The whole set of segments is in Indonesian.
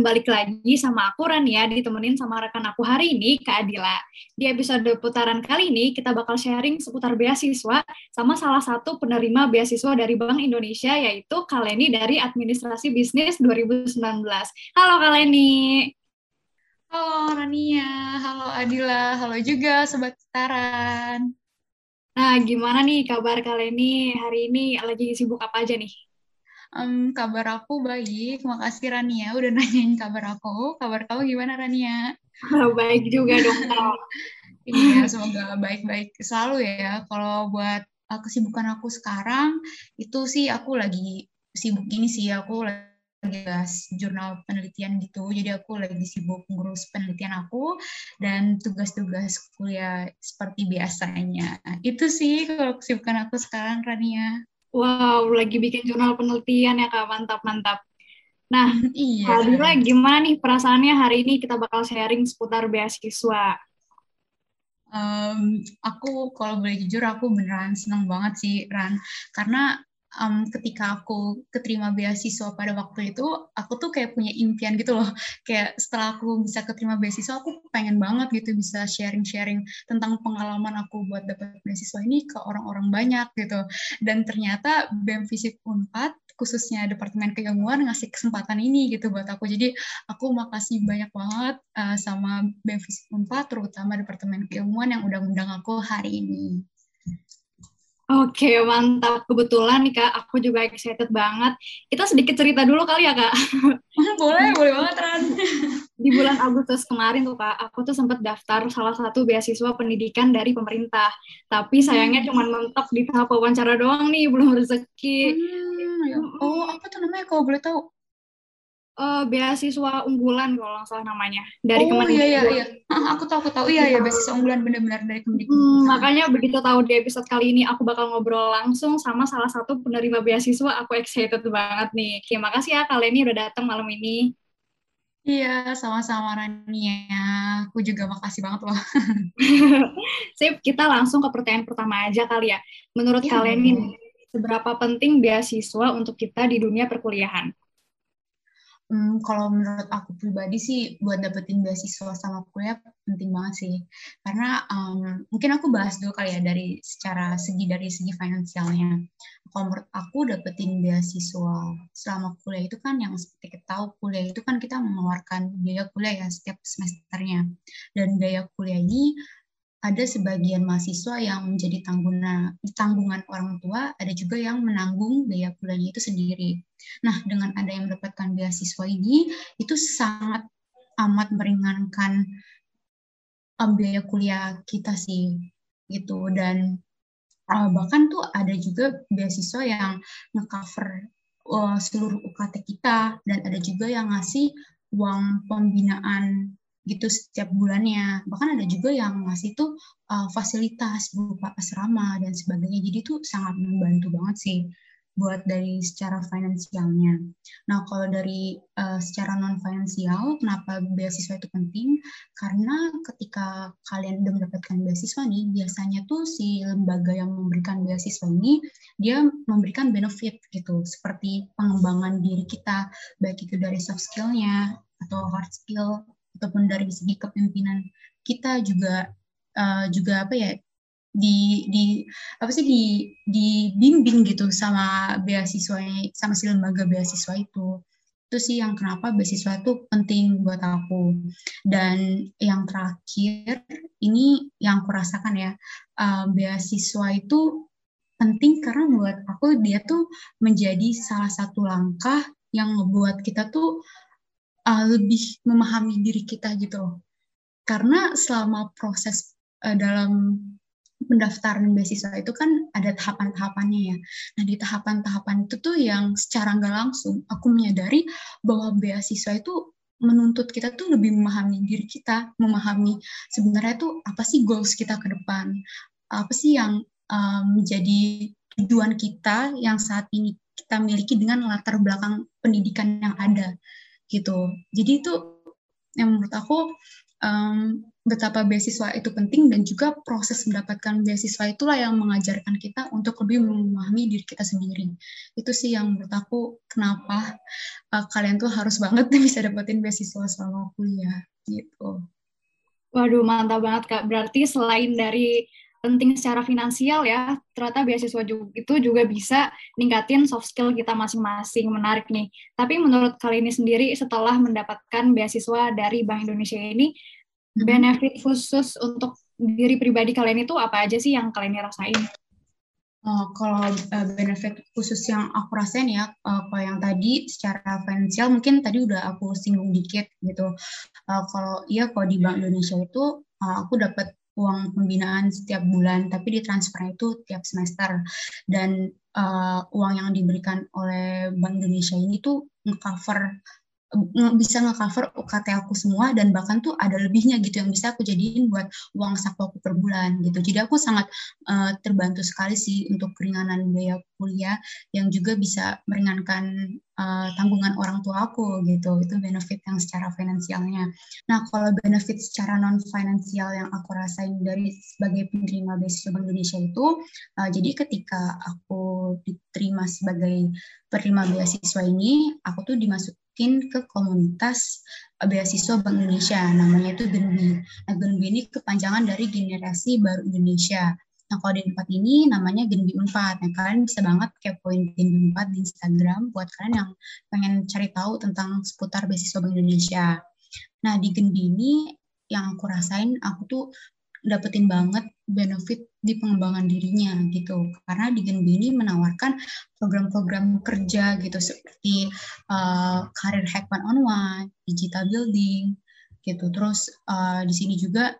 Balik lagi sama aku Rania, ditemenin sama rekan aku hari ini, Kak Adila. Di episode putaran kali ini, kita bakal sharing seputar beasiswa sama salah satu penerima beasiswa dari Bank Indonesia, yaitu Kaleni dari Administrasi Bisnis 2019. Halo Kaleni. Halo Rania, halo Adila, halo juga Sobat Putaran. Nah, gimana nih kabar Kaleni hari ini? Lagi sibuk apa aja nih? Um, kabar aku baik, makasih Rania udah nanyain kabar aku. Kabar kamu gimana Rania? baik juga dong Kak. iya, semoga baik-baik selalu ya. Kalau buat uh, kesibukan aku sekarang, itu sih aku lagi sibuk gini sih, aku lagi bahas jurnal penelitian gitu. Jadi aku lagi sibuk ngurus penelitian aku dan tugas-tugas kuliah seperti biasanya. Itu sih kalau kesibukan aku sekarang, Rania. Wow, lagi bikin jurnal penelitian ya Kak, mantap-mantap. Nah, iya. Kak gimana nih perasaannya hari ini kita bakal sharing seputar beasiswa? Um, aku kalau boleh jujur aku beneran senang banget sih Ran karena um, ketika aku keterima beasiswa pada waktu itu, aku tuh kayak punya impian gitu loh. Kayak setelah aku bisa keterima beasiswa, aku pengen banget gitu bisa sharing-sharing tentang pengalaman aku buat dapat beasiswa ini ke orang-orang banyak gitu. Dan ternyata BEM Fisip Unpad khususnya Departemen Keilmuan ngasih kesempatan ini gitu buat aku. Jadi aku makasih banyak banget uh, sama BEM Fisip Unpad, terutama Departemen Keilmuan yang udah undang aku hari ini. Oke, mantap. Kebetulan nih Kak, aku juga excited banget. Kita sedikit cerita dulu kali ya Kak. boleh, boleh banget Ran. Di bulan Agustus kemarin tuh Kak, aku tuh sempat daftar salah satu beasiswa pendidikan dari pemerintah. Tapi sayangnya hmm. cuma mentok di tahap wawancara doang nih, belum rezeki. Hmm, ya. Oh, apa tuh namanya kalau boleh tahu? Uh, beasiswa unggulan kalau nggak salah namanya dari oh, Kemendikbud. iya iya iya. Aku tahu aku tahu. Iya iya beasiswa unggulan benar-benar dari Kemendikbud. Hmm, makanya begitu tahu di episode kali ini aku bakal ngobrol langsung sama salah satu penerima beasiswa. Aku excited banget nih. Terima kasih ya kalian ini udah datang malam ini. Iya, sama-sama Rania. Aku juga makasih banget loh. Sip, kita langsung ke pertanyaan pertama aja kali ya. Menurut ya, kalian ini, seberapa penting beasiswa untuk kita di dunia perkuliahan? Hmm, kalau menurut aku pribadi sih buat dapetin beasiswa sama kuliah penting banget sih. Karena um, mungkin aku bahas dulu kali ya dari secara segi dari segi finansialnya. Kalau menurut aku dapetin beasiswa selama kuliah itu kan yang seperti kita tahu kuliah itu kan kita mengeluarkan biaya kuliah ya setiap semesternya. Dan biaya kuliah ini ada sebagian mahasiswa yang menjadi tanggungan, tanggungan orang tua, ada juga yang menanggung biaya kuliahnya itu sendiri. Nah, dengan ada yang mendapatkan beasiswa ini, itu sangat amat meringankan um, biaya kuliah kita sih, gitu. Dan uh, bahkan tuh ada juga beasiswa yang ngecover uh, seluruh UKT kita, dan ada juga yang ngasih uang pembinaan gitu setiap bulannya. Bahkan ada juga yang ngasih tuh uh, fasilitas berupa asrama dan sebagainya. Jadi tuh sangat membantu banget sih buat dari secara finansialnya. Nah, kalau dari uh, secara non finansial, kenapa beasiswa itu penting? Karena ketika kalian udah mendapatkan beasiswa nih, biasanya tuh si lembaga yang memberikan beasiswa ini dia memberikan benefit gitu, seperti pengembangan diri kita, baik itu dari soft skillnya atau hard skill ataupun dari segi kepemimpinan kita juga uh, juga apa ya di di apa sih di dibimbing gitu sama beasiswa sama si lembaga beasiswa itu. Itu sih yang kenapa beasiswa itu penting buat aku. Dan yang terakhir ini yang aku rasakan ya uh, beasiswa itu penting karena buat aku dia tuh menjadi salah satu langkah yang membuat kita tuh uh, lebih memahami diri kita gitu karena selama proses uh, dalam pendaftaran beasiswa itu kan ada tahapan-tahapannya ya. Nah di tahapan-tahapan itu tuh yang secara nggak langsung aku menyadari bahwa beasiswa itu menuntut kita tuh lebih memahami diri kita, memahami sebenarnya tuh apa sih goals kita ke depan, apa sih yang um, menjadi tujuan kita yang saat ini kita miliki dengan latar belakang pendidikan yang ada gitu. Jadi itu yang menurut aku um, betapa beasiswa itu penting dan juga proses mendapatkan beasiswa itulah yang mengajarkan kita untuk lebih memahami diri kita sendiri. Itu sih yang menurut aku kenapa uh, kalian tuh harus banget bisa dapetin beasiswa selama kuliah gitu. Waduh, mantap banget Kak. Berarti selain dari penting secara finansial ya, ternyata beasiswa juga, itu juga bisa ningkatin soft skill kita masing-masing. Menarik nih. Tapi menurut kalian ini sendiri setelah mendapatkan beasiswa dari Bank Indonesia ini, hmm. benefit khusus untuk diri pribadi kalian itu apa aja sih yang kalian rasain? Uh, kalau uh, benefit khusus yang aku rasain ya, uh, kalau yang tadi secara finansial mungkin tadi udah aku singgung dikit gitu. Uh, kalau iya kalau di Bank Indonesia itu uh, aku dapat uang pembinaan setiap bulan, tapi ditransfer itu tiap semester. Dan uh, uang yang diberikan oleh Bank Indonesia ini tuh cover bisa nge-cover UKT aku semua dan bahkan tuh ada lebihnya gitu yang bisa aku jadiin buat uang saku aku per bulan gitu. Jadi aku sangat uh, terbantu sekali sih untuk keringanan biaya kuliah yang juga bisa meringankan uh, tanggungan orang tua aku gitu. Itu benefit yang secara finansialnya. Nah, kalau benefit secara non finansial yang aku rasain dari sebagai penerima beasiswa Bank Indonesia itu uh, jadi ketika aku diterima sebagai penerima beasiswa ini, aku tuh dimasuk masukin ke komunitas eh, beasiswa Bank Indonesia, namanya itu Genbi. Nah, Genbi ini kepanjangan dari Generasi Baru Indonesia. Nah, kalau di tempat ini namanya Genbi 4. Nah, kalian bisa banget kepoin Genbi 4 di Instagram buat kalian yang pengen cari tahu tentang seputar beasiswa Bank Indonesia. Nah, di Genbi ini yang aku rasain, aku tuh dapetin banget benefit di pengembangan dirinya gitu. Karena di Genbi ini menawarkan program-program kerja gitu seperti uh, karir hack one on one, digital building gitu. Terus uh, di sini juga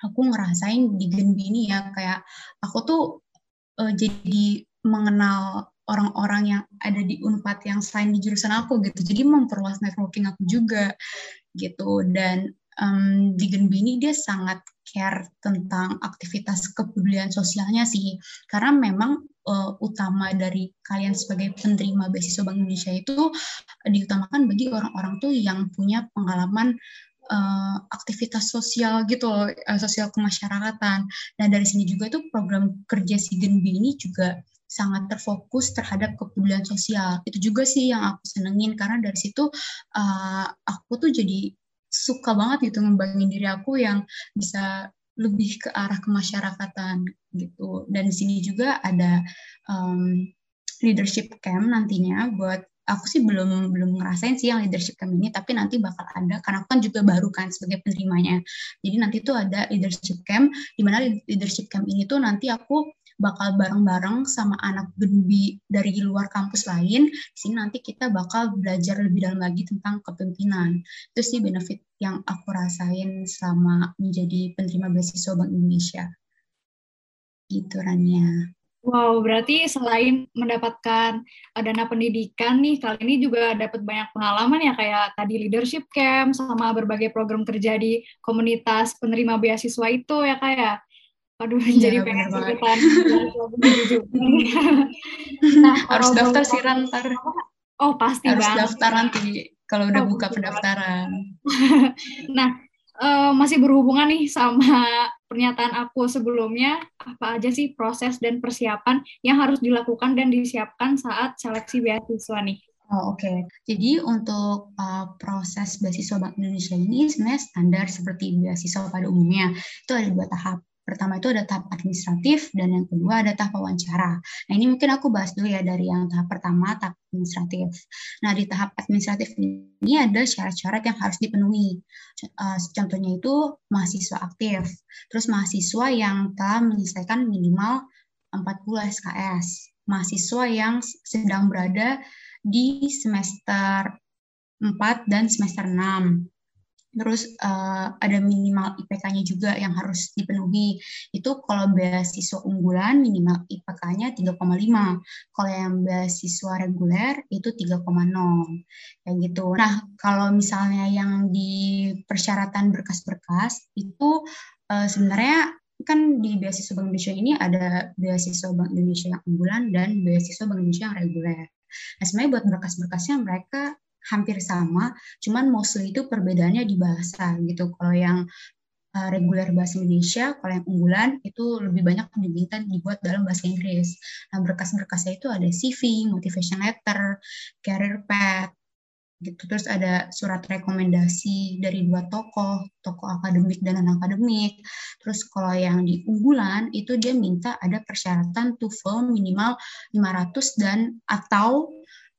aku ngerasain di Genbi ini ya kayak aku tuh uh, jadi mengenal orang-orang yang ada di Unpad yang selain di jurusan aku gitu. Jadi memperluas networking aku juga gitu. Dan um, di Genbi ini dia sangat care tentang aktivitas kepedulian sosialnya sih karena memang uh, utama dari kalian sebagai penerima beasiswa Bank Indonesia itu uh, diutamakan bagi orang-orang tuh yang punya pengalaman uh, aktivitas sosial gitu uh, sosial kemasyarakatan. Nah dari sini juga tuh program kerja si Genbi ini juga sangat terfokus terhadap kepedulian sosial. Itu juga sih yang aku senengin karena dari situ uh, aku tuh jadi suka banget gitu ngembangin diri aku yang bisa lebih ke arah kemasyarakatan gitu. Dan di sini juga ada um, leadership camp nantinya buat aku sih belum belum ngerasain sih yang leadership camp ini tapi nanti bakal ada karena aku kan juga baru kan sebagai penerimanya jadi nanti tuh ada leadership camp di mana leadership camp ini tuh nanti aku bakal bareng-bareng sama anak genbi dari luar kampus lain. Di sini nanti kita bakal belajar lebih dalam lagi tentang kepemimpinan. Itu sih benefit yang aku rasain selama menjadi penerima beasiswa Bank Indonesia. Gitu Rania. Wow, berarti selain mendapatkan dana pendidikan nih, kali ini juga dapat banyak pengalaman ya kayak tadi leadership camp sama berbagai program kerja di komunitas penerima beasiswa itu ya kayak. Aduh, ya, jadi pengen ikutan. nah, harus daftar sih ntar. Oh, pasti harus banget. daftar nanti kalau udah oh, buka pendaftaran. nah, uh, masih berhubungan nih sama pernyataan aku sebelumnya, apa aja sih proses dan persiapan yang harus dilakukan dan disiapkan saat seleksi beasiswa nih? Oh, Oke, okay. jadi untuk uh, proses beasiswa Bank Indonesia ini sebenarnya standar seperti beasiswa pada umumnya. Itu ada dua tahap. Pertama itu ada tahap administratif dan yang kedua ada tahap wawancara. Nah ini mungkin aku bahas dulu ya dari yang tahap pertama, tahap administratif. Nah di tahap administratif ini ada syarat-syarat yang harus dipenuhi. Uh, contohnya itu mahasiswa aktif, terus mahasiswa yang telah menyelesaikan minimal 40 SKS, mahasiswa yang sedang berada di semester 4 dan semester 6 terus uh, ada minimal IPK-nya juga yang harus dipenuhi. Itu kalau beasiswa unggulan minimal IPK-nya 3,5. Kalau yang beasiswa reguler itu 3,0. Kayak gitu. Nah, kalau misalnya yang di persyaratan berkas-berkas itu uh, sebenarnya kan di beasiswa Bank Indonesia ini ada beasiswa Bank Indonesia yang unggulan dan beasiswa Bank Indonesia yang reguler. Nah, sebenarnya buat berkas-berkasnya mereka hampir sama, cuman mostly itu perbedaannya di bahasa gitu. Kalau yang uh, reguler bahasa Indonesia, kalau yang unggulan itu lebih banyak diminta dibuat dalam bahasa Inggris. Nah, berkas-berkasnya itu ada CV, motivation letter, career path, gitu. Terus ada surat rekomendasi dari dua tokoh, tokoh akademik dan non akademik. Terus kalau yang di unggulan itu dia minta ada persyaratan TOEFL minimal 500 dan atau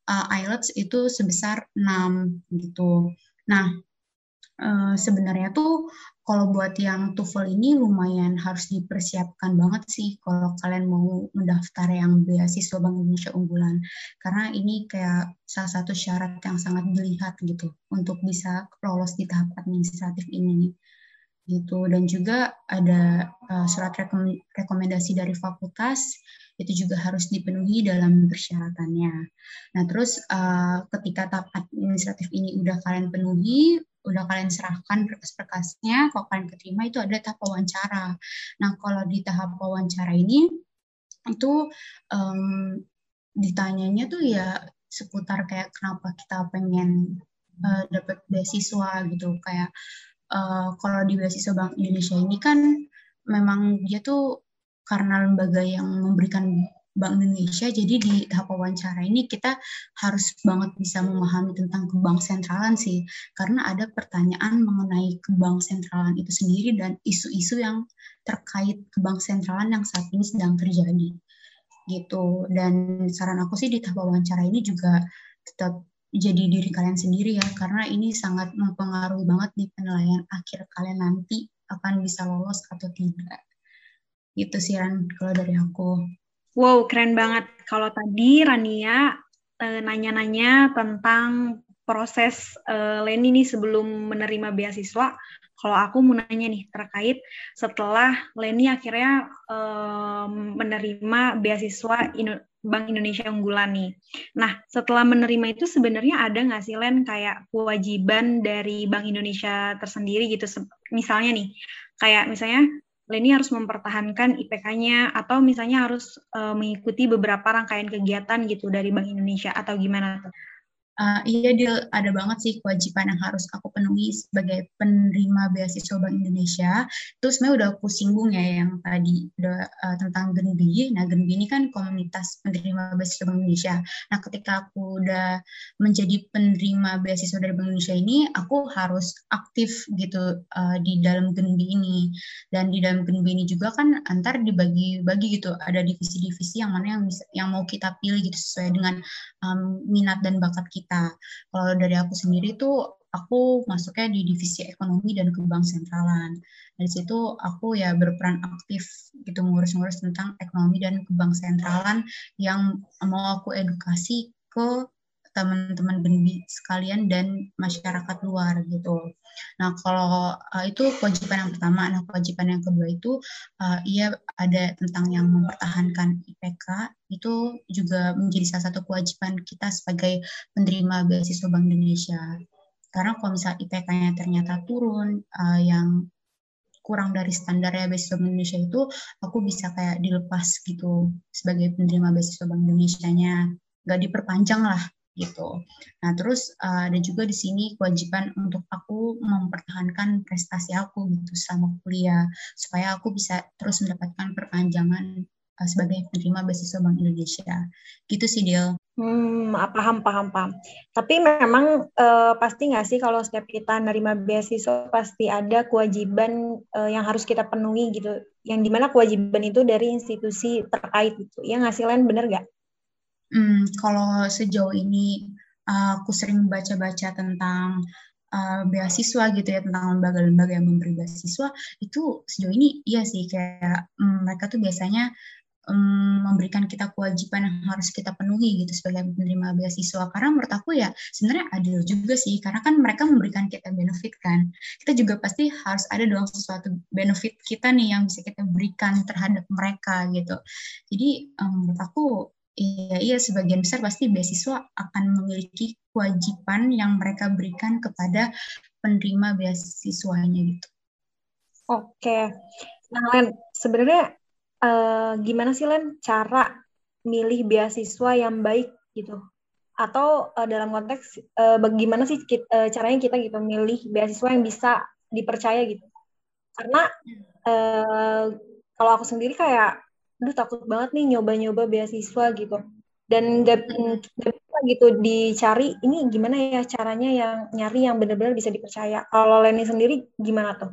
uh, IELTS itu sebesar 6 gitu. Nah, uh, sebenarnya tuh kalau buat yang TOEFL ini lumayan harus dipersiapkan banget sih kalau kalian mau mendaftar yang beasiswa Bank Indonesia unggulan. Karena ini kayak salah satu syarat yang sangat dilihat gitu untuk bisa lolos di tahap administratif ini gitu dan juga ada uh, surat rekom rekomendasi dari fakultas itu juga harus dipenuhi dalam persyaratannya. Nah terus uh, ketika tahap administratif ini udah kalian penuhi, udah kalian serahkan berkas-berkasnya, kalau kalian keterima itu ada tahap wawancara. Nah, kalau di tahap wawancara ini itu um, ditanyanya tuh ya seputar kayak kenapa kita pengen uh, dapat beasiswa gitu kayak uh, kalau di beasiswa Bank Indonesia ini kan memang dia tuh karena lembaga yang memberikan Bank Indonesia. Jadi di tahap wawancara ini kita harus banget bisa memahami tentang kebang sentralan sih, karena ada pertanyaan mengenai kebang sentralan itu sendiri dan isu-isu yang terkait kebang sentralan yang saat ini sedang terjadi gitu. Dan saran aku sih di tahap wawancara ini juga tetap jadi diri kalian sendiri ya, karena ini sangat mempengaruhi banget di penilaian akhir kalian nanti akan bisa lolos atau tidak. Gitu sih Ran, kalau dari aku. Wow, keren banget. Kalau tadi Rania eh, nanya-nanya tentang proses uh, Leni nih sebelum menerima beasiswa, kalau aku mau nanya nih terkait setelah Leni akhirnya uh, menerima beasiswa Indo Bank Indonesia unggulan nih. Nah, setelah menerima itu sebenarnya ada nggak sih Len kayak kewajiban dari Bank Indonesia tersendiri gitu? Misalnya nih, kayak misalnya Leni harus mempertahankan IPK-nya atau misalnya harus uh, mengikuti beberapa rangkaian kegiatan gitu dari Bank Indonesia atau gimana tuh? Uh, iya, Dil, ada banget sih kewajiban yang harus aku penuhi sebagai penerima beasiswa Bank Indonesia. Terus sebenarnya udah aku singgung ya yang tadi udah uh, tentang Genbi. Nah, Genbi ini kan komunitas penerima beasiswa Bank Indonesia. Nah, ketika aku udah menjadi penerima beasiswa dari Bank Indonesia ini, aku harus aktif gitu uh, di dalam Genbi ini. Dan di dalam Genbi ini juga kan antar dibagi-bagi gitu. Ada divisi-divisi yang mana yang bisa, yang mau kita pilih gitu sesuai dengan um, minat dan bakat kita kita. Kalau dari aku sendiri tuh aku masuknya di divisi ekonomi dan kebang sentralan. Dari situ aku ya berperan aktif gitu ngurus-ngurus tentang ekonomi dan kebang sentralan yang mau aku edukasi ke teman-teman benih sekalian dan masyarakat luar gitu. Nah kalau uh, itu kewajiban yang pertama, nah kewajiban yang kedua itu uh, ia ada tentang yang mempertahankan IPK itu juga menjadi salah satu kewajiban kita sebagai penerima beasiswa Bank Indonesia. Karena kalau misalnya IPK-nya ternyata turun, uh, yang kurang dari standar ya beasiswa Bank Indonesia itu, aku bisa kayak dilepas gitu sebagai penerima beasiswa Bank Indonesia-nya. Nggak diperpanjang lah gitu. Nah, terus uh, ada juga di sini kewajiban untuk aku mempertahankan prestasi aku gitu selama kuliah supaya aku bisa terus mendapatkan perpanjangan uh, sebagai penerima beasiswa Bank Indonesia. Gitu sih, Dil. Hmm, paham, paham, paham. Tapi memang uh, pasti nggak sih kalau setiap kita nerima beasiswa pasti ada kewajiban uh, yang harus kita penuhi gitu. Yang di mana kewajiban itu dari institusi terkait gitu. Ya nggak sih, Len? Bener nggak? Hmm, kalau sejauh ini uh, aku sering baca-baca tentang uh, beasiswa gitu ya tentang lembaga-lembaga yang memberi beasiswa itu sejauh ini iya sih kayak um, mereka tuh biasanya um, memberikan kita kewajiban yang harus kita penuhi gitu sebagai penerima beasiswa. Karena menurut aku ya sebenarnya adil juga sih karena kan mereka memberikan kita benefit kan. Kita juga pasti harus ada dong sesuatu benefit kita nih yang bisa kita berikan terhadap mereka gitu. Jadi um, menurut aku Iya, iya sebagian besar pasti beasiswa akan memiliki kewajiban yang mereka berikan kepada penerima beasiswanya gitu. Oke, nah Len, sebenarnya uh, gimana sih Len cara milih beasiswa yang baik gitu? Atau uh, dalam konteks uh, bagaimana sih kita, uh, caranya kita gitu milih beasiswa yang bisa dipercaya gitu? karena uh, kalau aku sendiri kayak aduh takut banget nih nyoba-nyoba beasiswa gitu dan nggak bisa gitu dicari ini gimana ya caranya yang nyari yang benar-benar bisa dipercaya kalau Leni sendiri gimana tuh?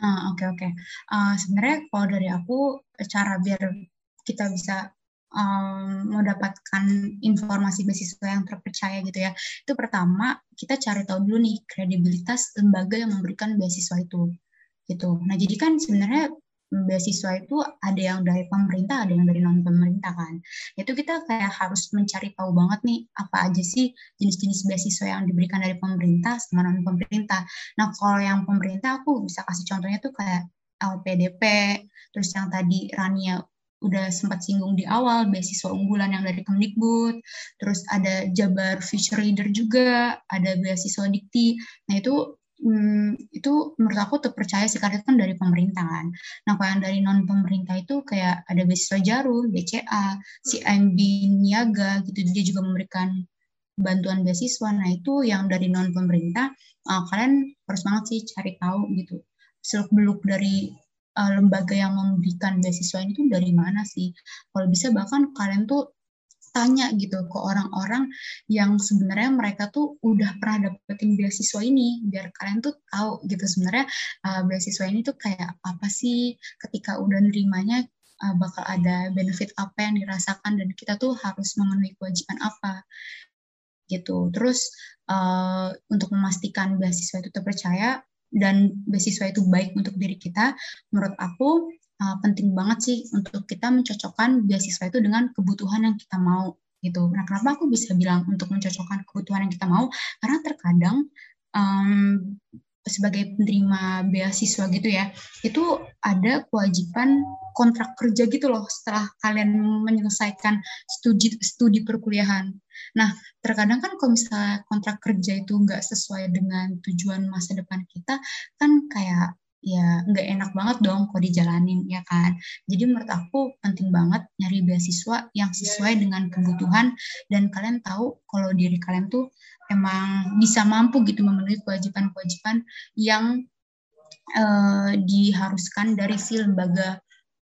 Ah, oke oke. Uh, sebenarnya kalau dari aku cara biar kita bisa um, mendapatkan informasi beasiswa yang terpercaya gitu ya. Itu pertama kita cari tahu dulu nih kredibilitas lembaga yang memberikan beasiswa itu gitu. Nah jadi kan sebenarnya beasiswa itu ada yang dari pemerintah, ada yang dari non pemerintah kan. Itu kita kayak harus mencari tahu banget nih apa aja sih jenis-jenis beasiswa yang diberikan dari pemerintah sama non pemerintah. Nah kalau yang pemerintah aku bisa kasih contohnya tuh kayak LPDP, terus yang tadi Rania udah sempat singgung di awal beasiswa unggulan yang dari Kemdikbud, terus ada Jabar Future Leader juga, ada beasiswa Dikti. Nah itu hmm, itu menurut aku terpercaya sih karena itu kan dari pemerintahan. Nah kalau yang dari non pemerintah itu kayak ada beasiswa Jarum, BCA, CMB Niaga gitu dia juga memberikan bantuan beasiswa. Nah itu yang dari non pemerintah uh, kalian harus banget sih cari tahu gitu seluk beluk dari uh, lembaga yang memberikan beasiswa ini tuh dari mana sih? Kalau bisa bahkan kalian tuh tanya gitu ke orang-orang yang sebenarnya mereka tuh udah pernah dapetin beasiswa ini biar kalian tuh tahu gitu sebenarnya uh, beasiswa ini tuh kayak apa sih? Ketika udah nerimanya uh, bakal ada benefit apa yang dirasakan dan kita tuh harus memenuhi kewajiban apa? Gitu. Terus uh, untuk memastikan beasiswa itu terpercaya dan beasiswa itu baik untuk diri kita menurut aku uh, penting banget sih untuk kita mencocokkan beasiswa itu dengan kebutuhan yang kita mau gitu. Nah, kenapa aku bisa bilang untuk mencocokkan kebutuhan yang kita mau? Karena terkadang um, sebagai penerima beasiswa gitu ya, itu ada kewajiban kontrak kerja gitu loh setelah kalian menyelesaikan studi studi perkuliahan. Nah, terkadang kan kalau misalnya kontrak kerja itu nggak sesuai dengan tujuan masa depan kita, kan kayak ya nggak enak banget dong kalau dijalanin ya kan jadi menurut aku penting banget nyari beasiswa yang sesuai dengan kebutuhan dan kalian tahu kalau diri kalian tuh emang bisa mampu gitu memenuhi kewajiban-kewajiban yang uh, diharuskan dari si lembaga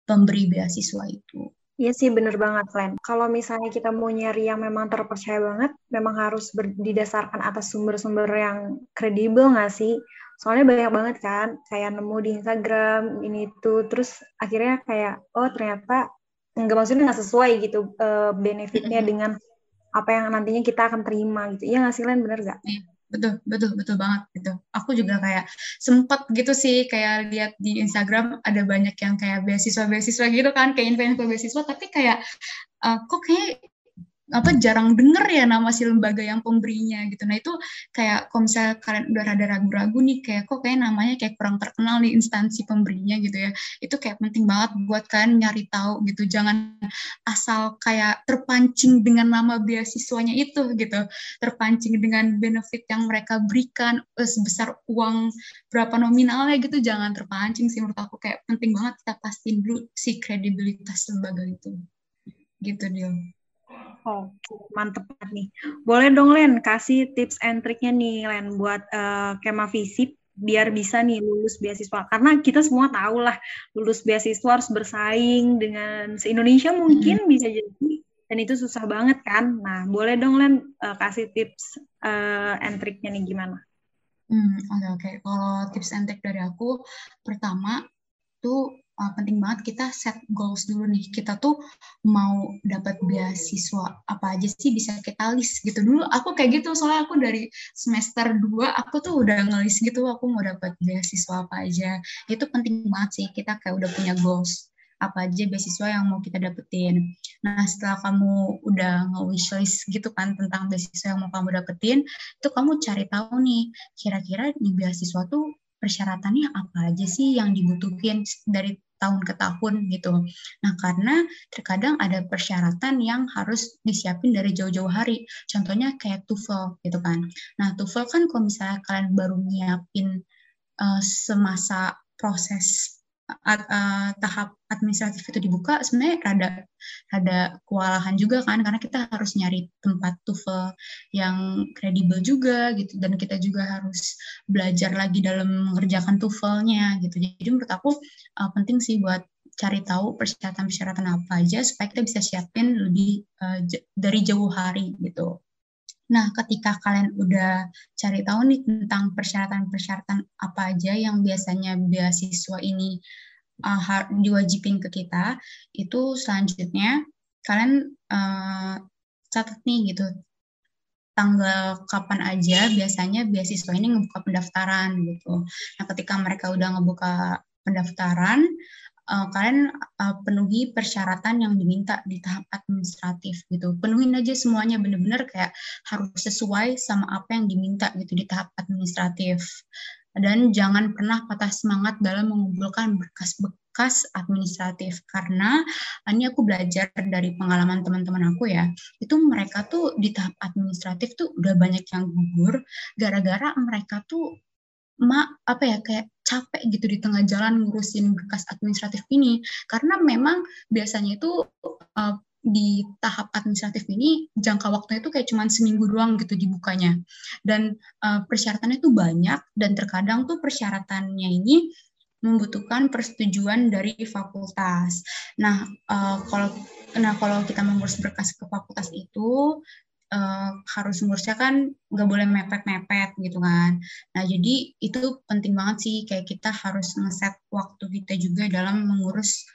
pemberi beasiswa itu Iya sih bener banget Len. Kalau misalnya kita mau nyari yang memang terpercaya banget, memang harus didasarkan atas sumber-sumber yang kredibel nggak sih? Soalnya banyak banget kan kayak nemu di Instagram ini tuh. Terus akhirnya kayak oh ternyata nggak maksudnya nggak sesuai gitu uh, benefitnya dengan apa yang nantinya kita akan terima gitu. Iya nggak sih Len? Bener gak? Iya, betul betul betul banget gitu. Aku juga kayak sempat gitu sih kayak lihat di Instagram ada banyak yang kayak beasiswa beasiswa gitu kan kayak info-info beasiswa tapi kayak uh, kok kayak apa jarang denger ya nama si lembaga yang pemberinya gitu. Nah itu kayak kalau misalnya kalian udah rada ragu-ragu nih kayak kok kayak namanya kayak kurang terkenal nih instansi pemberinya gitu ya. Itu kayak penting banget buat kalian nyari tahu gitu. Jangan asal kayak terpancing dengan nama beasiswanya itu gitu. Terpancing dengan benefit yang mereka berikan eh, sebesar uang berapa nominalnya gitu. Jangan terpancing sih menurut aku kayak penting banget kita pastiin dulu si kredibilitas lembaga itu. Gitu dia. Oke, mantep banget nih. Boleh dong Len, kasih tips and triknya nih Len buat uh, Kema Visip biar bisa nih lulus beasiswa. Karena kita semua tahu lah lulus beasiswa harus bersaing dengan se-Indonesia mungkin hmm. bisa jadi dan itu susah banget kan. Nah, boleh dong Len uh, kasih tips uh, and triknya nih gimana? Hmm, oke okay, oke. Okay. Kalau tips and trick dari aku, pertama tuh uh, penting banget kita set goals dulu nih. Kita tuh mau dapat beasiswa apa aja sih bisa kita list gitu dulu. Aku kayak gitu soalnya aku dari semester 2 aku tuh udah ngelis gitu aku mau dapat beasiswa apa aja. Itu penting banget sih kita kayak udah punya goals apa aja beasiswa yang mau kita dapetin. Nah setelah kamu udah nge-wishlist gitu kan tentang beasiswa yang mau kamu dapetin, itu kamu cari tahu nih kira-kira di beasiswa tuh persyaratannya apa aja sih yang dibutuhin dari tahun ke tahun gitu. Nah, karena terkadang ada persyaratan yang harus disiapin dari jauh-jauh hari. Contohnya kayak TOEFL gitu kan. Nah, TOEFL kan kalau misalnya kalian baru nyiapin uh, semasa proses uh, tahap administratif itu dibuka sebenarnya rada ada kewalahan juga kan karena kita harus nyari tempat TOEFL yang kredibel juga gitu dan kita juga harus belajar lagi dalam mengerjakan TOEFL-nya gitu jadi menurut aku uh, penting sih buat cari tahu persyaratan-persyaratan apa aja supaya kita bisa siapin lebih uh, dari jauh hari gitu. Nah, ketika kalian udah cari tahu nih tentang persyaratan-persyaratan apa aja yang biasanya beasiswa ini uh, diwajibin ke kita, itu selanjutnya kalian uh, catat nih gitu tanggal kapan aja biasanya beasiswa ini ngebuka pendaftaran gitu. Nah, ketika mereka udah ngebuka pendaftaran, uh, kalian uh, penuhi persyaratan yang diminta di tahap administratif gitu. Penuhin aja semuanya bener-bener kayak harus sesuai sama apa yang diminta gitu di tahap administratif. Dan jangan pernah patah semangat dalam mengumpulkan berkas-berkas administratif karena ini aku belajar dari pengalaman teman-teman aku ya itu mereka tuh di tahap administratif tuh udah banyak yang gugur gara-gara mereka tuh ma apa ya kayak capek gitu di tengah jalan ngurusin berkas administratif ini karena memang biasanya itu uh, di tahap administratif ini jangka waktunya itu kayak cuma seminggu doang gitu dibukanya dan uh, persyaratannya itu banyak dan terkadang tuh persyaratannya ini membutuhkan persetujuan dari fakultas. Nah, uh, kalau nah kalau kita mengurus berkas ke fakultas itu uh, harus ngurusnya kan nggak boleh mepet-mepet gitu kan. Nah jadi itu penting banget sih kayak kita harus ngeset waktu kita juga dalam mengurus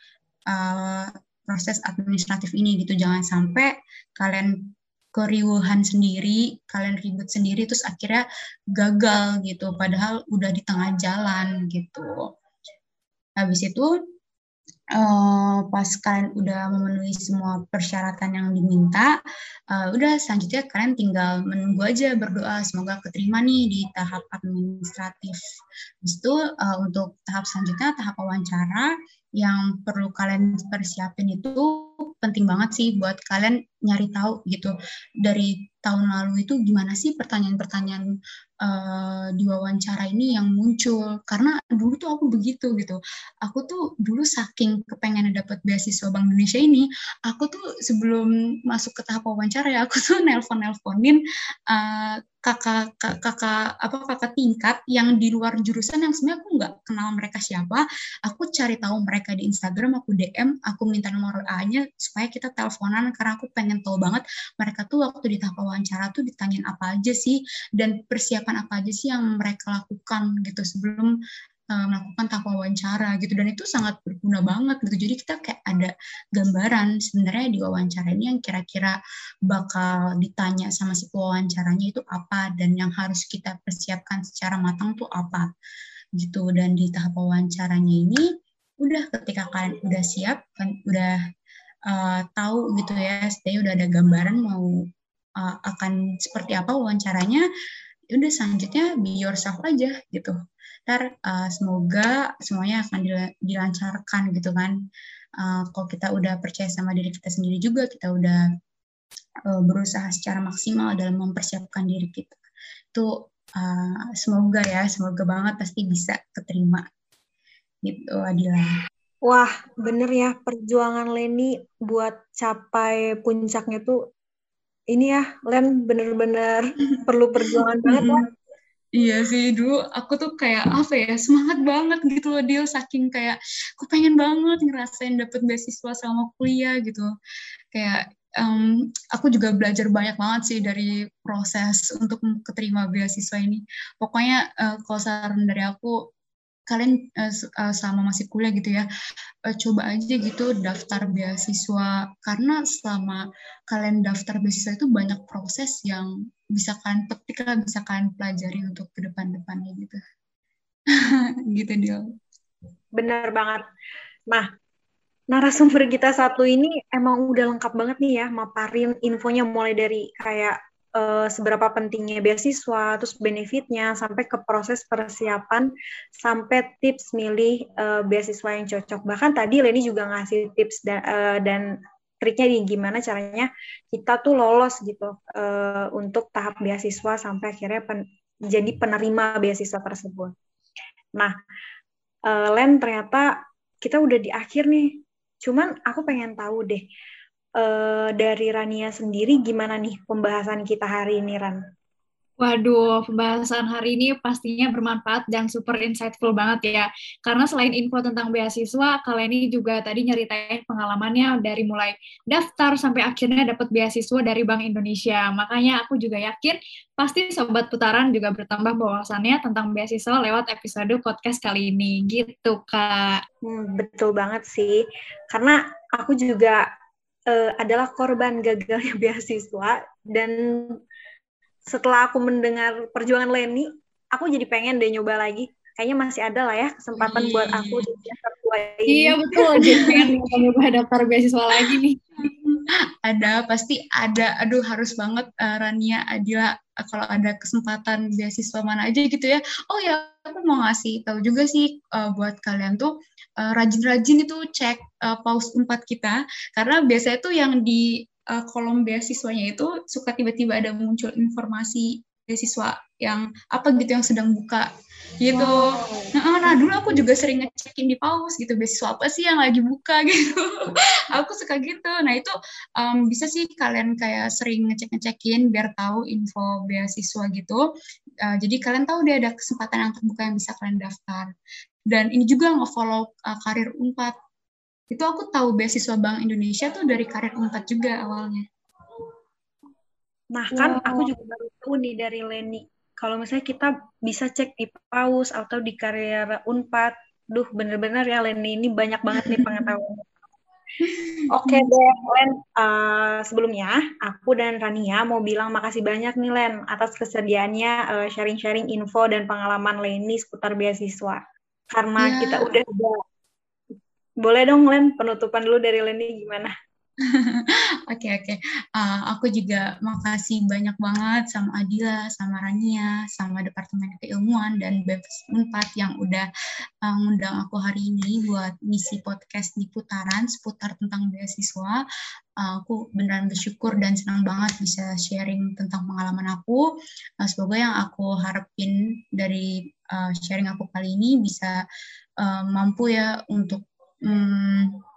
uh, proses administratif ini gitu. Jangan sampai kalian keriuhan sendiri, kalian ribut sendiri terus akhirnya gagal gitu. Padahal udah di tengah jalan gitu. Habis itu uh, pas kalian udah memenuhi semua persyaratan yang diminta, uh, udah selanjutnya kalian tinggal menunggu aja berdoa semoga keterima nih di tahap administratif. Habis itu uh, untuk tahap selanjutnya tahap wawancara yang perlu kalian persiapin itu penting banget sih buat kalian nyari tahu gitu dari tahun lalu itu gimana sih pertanyaan-pertanyaan uh, di wawancara ini yang muncul. Karena dulu tuh aku begitu gitu. Aku tuh dulu saking kepengen dapat beasiswa Bank Indonesia ini aku tuh sebelum masuk ke tahap wawancara ya aku tuh nelpon nelponin uh, kakak kakak apa kakak tingkat yang di luar jurusan yang sebenarnya aku nggak kenal mereka siapa aku cari tahu mereka di Instagram aku DM aku minta nomor A-nya supaya kita teleponan karena aku pengen tahu banget mereka tuh waktu di tahap wawancara tuh ditanyain apa aja sih dan persiapan apa aja sih yang mereka lakukan gitu sebelum uh, melakukan tahap wawancara gitu. Dan itu sangat berguna banget gitu. Jadi kita kayak ada gambaran sebenarnya di wawancara ini yang kira-kira bakal ditanya sama si pewawancaranya itu apa dan yang harus kita persiapkan secara matang tuh apa gitu. Dan di tahap wawancaranya ini udah ketika kalian udah siap kan udah uh, tahu gitu ya setidaknya udah ada gambaran mau uh, akan seperti apa wawancaranya ya udah selanjutnya be yourself aja gitu ntar uh, semoga semuanya akan dilancarkan gitu kan. Uh, kalau kita udah percaya sama diri kita sendiri juga kita udah uh, berusaha secara maksimal dalam mempersiapkan diri kita. Itu uh, semoga ya semoga banget pasti bisa keterima. Gitu Adila. Wah, bener ya perjuangan Leni buat capai puncaknya tuh ini ya, Len bener-bener perlu perjuangan banget ya. Iya sih, dulu aku tuh kayak apa ya, semangat banget gitu loh dia saking kayak aku pengen banget ngerasain dapet beasiswa sama kuliah gitu. Kayak um, aku juga belajar banyak banget sih dari proses untuk keterima beasiswa ini. Pokoknya uh, kalau saran dari aku kalian uh, sama masih kuliah gitu ya uh, coba aja gitu daftar beasiswa. Karena selama kalian daftar beasiswa itu banyak proses yang bisa kalian petik lah bisa kalian pelajari untuk ke depan-depannya gitu. Gitu dia benar banget. Nah narasumber kita satu ini emang udah lengkap banget nih ya maparin infonya mulai dari kayak uh, seberapa pentingnya beasiswa, terus benefitnya, sampai ke proses persiapan, sampai tips milih uh, beasiswa yang cocok. Bahkan tadi Leni juga ngasih tips da uh, dan triknya di gimana caranya kita tuh lolos gitu uh, untuk tahap beasiswa sampai akhirnya pen jadi penerima beasiswa tersebut. Nah, uh, Len ternyata kita udah di akhir nih. Cuman aku pengen tahu deh, uh, dari Rania sendiri gimana nih pembahasan kita hari ini, Ran? Waduh, pembahasan hari ini pastinya bermanfaat dan super insightful banget ya. Karena selain info tentang beasiswa, kalian ini juga tadi nyeritain pengalamannya dari mulai daftar sampai akhirnya dapat beasiswa dari Bank Indonesia. Makanya aku juga yakin pasti Sobat Putaran juga bertambah bawasannya tentang beasiswa lewat episode podcast kali ini. Gitu, Kak. Hmm, betul banget sih. Karena aku juga uh, adalah korban gagalnya beasiswa dan setelah aku mendengar perjuangan Leni, aku jadi pengen deh nyoba lagi. Kayaknya masih ada lah ya kesempatan hmm. buat aku di semester ini. Iya betul, jadi pengen nyoba daftar beasiswa lagi nih. Ada, pasti ada. Aduh harus banget uh, Rania, Adila kalau ada kesempatan beasiswa mana aja gitu ya. Oh ya, aku mau ngasih tahu juga sih uh, buat kalian tuh eh, rajin-rajin uh, itu cek uh, paus 4 kita karena biasanya tuh yang di uh, kolom beasiswanya itu suka tiba-tiba ada muncul informasi beasiswa yang apa gitu yang sedang buka gitu. Wow. Nah, nah dulu aku juga sering ngecekin di paus gitu beasiswa apa sih yang lagi buka gitu. aku suka gitu. Nah itu um, bisa sih kalian kayak sering ngecek-ngecekin biar tahu info beasiswa gitu. Uh, jadi kalian tahu dia ada kesempatan yang terbuka yang bisa kalian daftar. Dan ini juga nge-follow uh, karir Unpad itu aku tahu beasiswa Bank Indonesia tuh dari karir Unpad juga awalnya. Nah kan wow. aku juga baru tahu nih dari Leni. Kalau misalnya kita bisa cek di PAUS atau di karir Unpad, duh bener-bener ya Leni ini banyak banget nih pengetahuan. Oke okay, deh, Len. Uh, sebelumnya, aku dan Rania mau bilang makasih banyak nih, Len, atas kesediaannya uh, sharing-sharing info dan pengalaman Leni seputar beasiswa. Karena yeah. kita udah boleh dong Len, penutupan dulu dari Leni gimana? Oke oke, uh, aku juga makasih banyak banget sama Adila, sama Rania, sama Departemen Keilmuan dan BEPS 4 yang udah uh, aku hari ini buat misi podcast di putaran seputar tentang beasiswa. Uh, aku beneran bersyukur dan senang banget bisa sharing tentang pengalaman aku. Uh, semoga yang aku harapin dari uh, sharing aku kali ini bisa uh, mampu ya untuk hmm,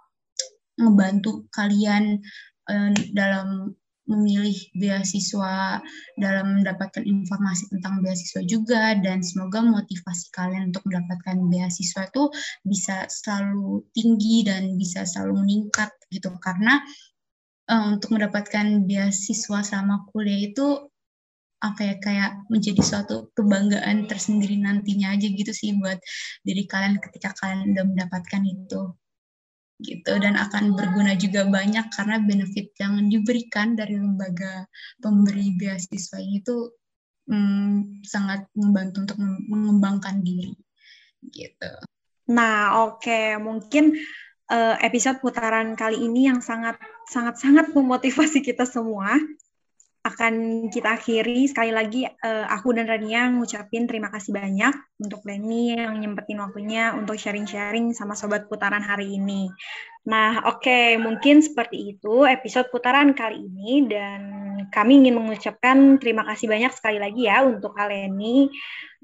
ngebantu kalian uh, dalam memilih beasiswa dalam mendapatkan informasi tentang beasiswa juga dan semoga motivasi kalian untuk mendapatkan beasiswa itu bisa selalu tinggi dan bisa selalu meningkat gitu. Karena uh, untuk mendapatkan beasiswa sama kuliah itu apa ya kayak menjadi suatu kebanggaan tersendiri nantinya aja gitu sih buat diri kalian ketika kalian udah mendapatkan itu gitu dan akan berguna juga banyak karena benefit yang diberikan dari lembaga pemberi beasiswa ini tuh hmm, sangat membantu untuk mengembangkan diri gitu. Nah, oke, okay. mungkin uh, episode putaran kali ini yang sangat sangat sangat memotivasi kita semua akan kita akhiri sekali lagi uh, aku dan Rania ngucapin terima kasih banyak untuk Leni yang nyempetin waktunya untuk sharing-sharing sama sobat putaran hari ini. Nah, oke, okay, mungkin seperti itu episode putaran kali ini dan kami ingin mengucapkan terima kasih banyak sekali lagi ya untuk Aleni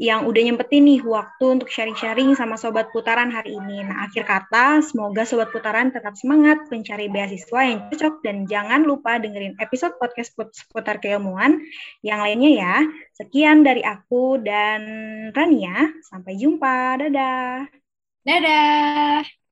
yang udah nyempetin nih waktu untuk sharing-sharing sama Sobat Putaran hari ini. Nah, akhir kata, semoga Sobat Putaran tetap semangat mencari beasiswa yang cocok dan jangan lupa dengerin episode podcast seputar keilmuan yang lainnya ya. Sekian dari aku dan Rania. Sampai jumpa. Dadah. Dadah.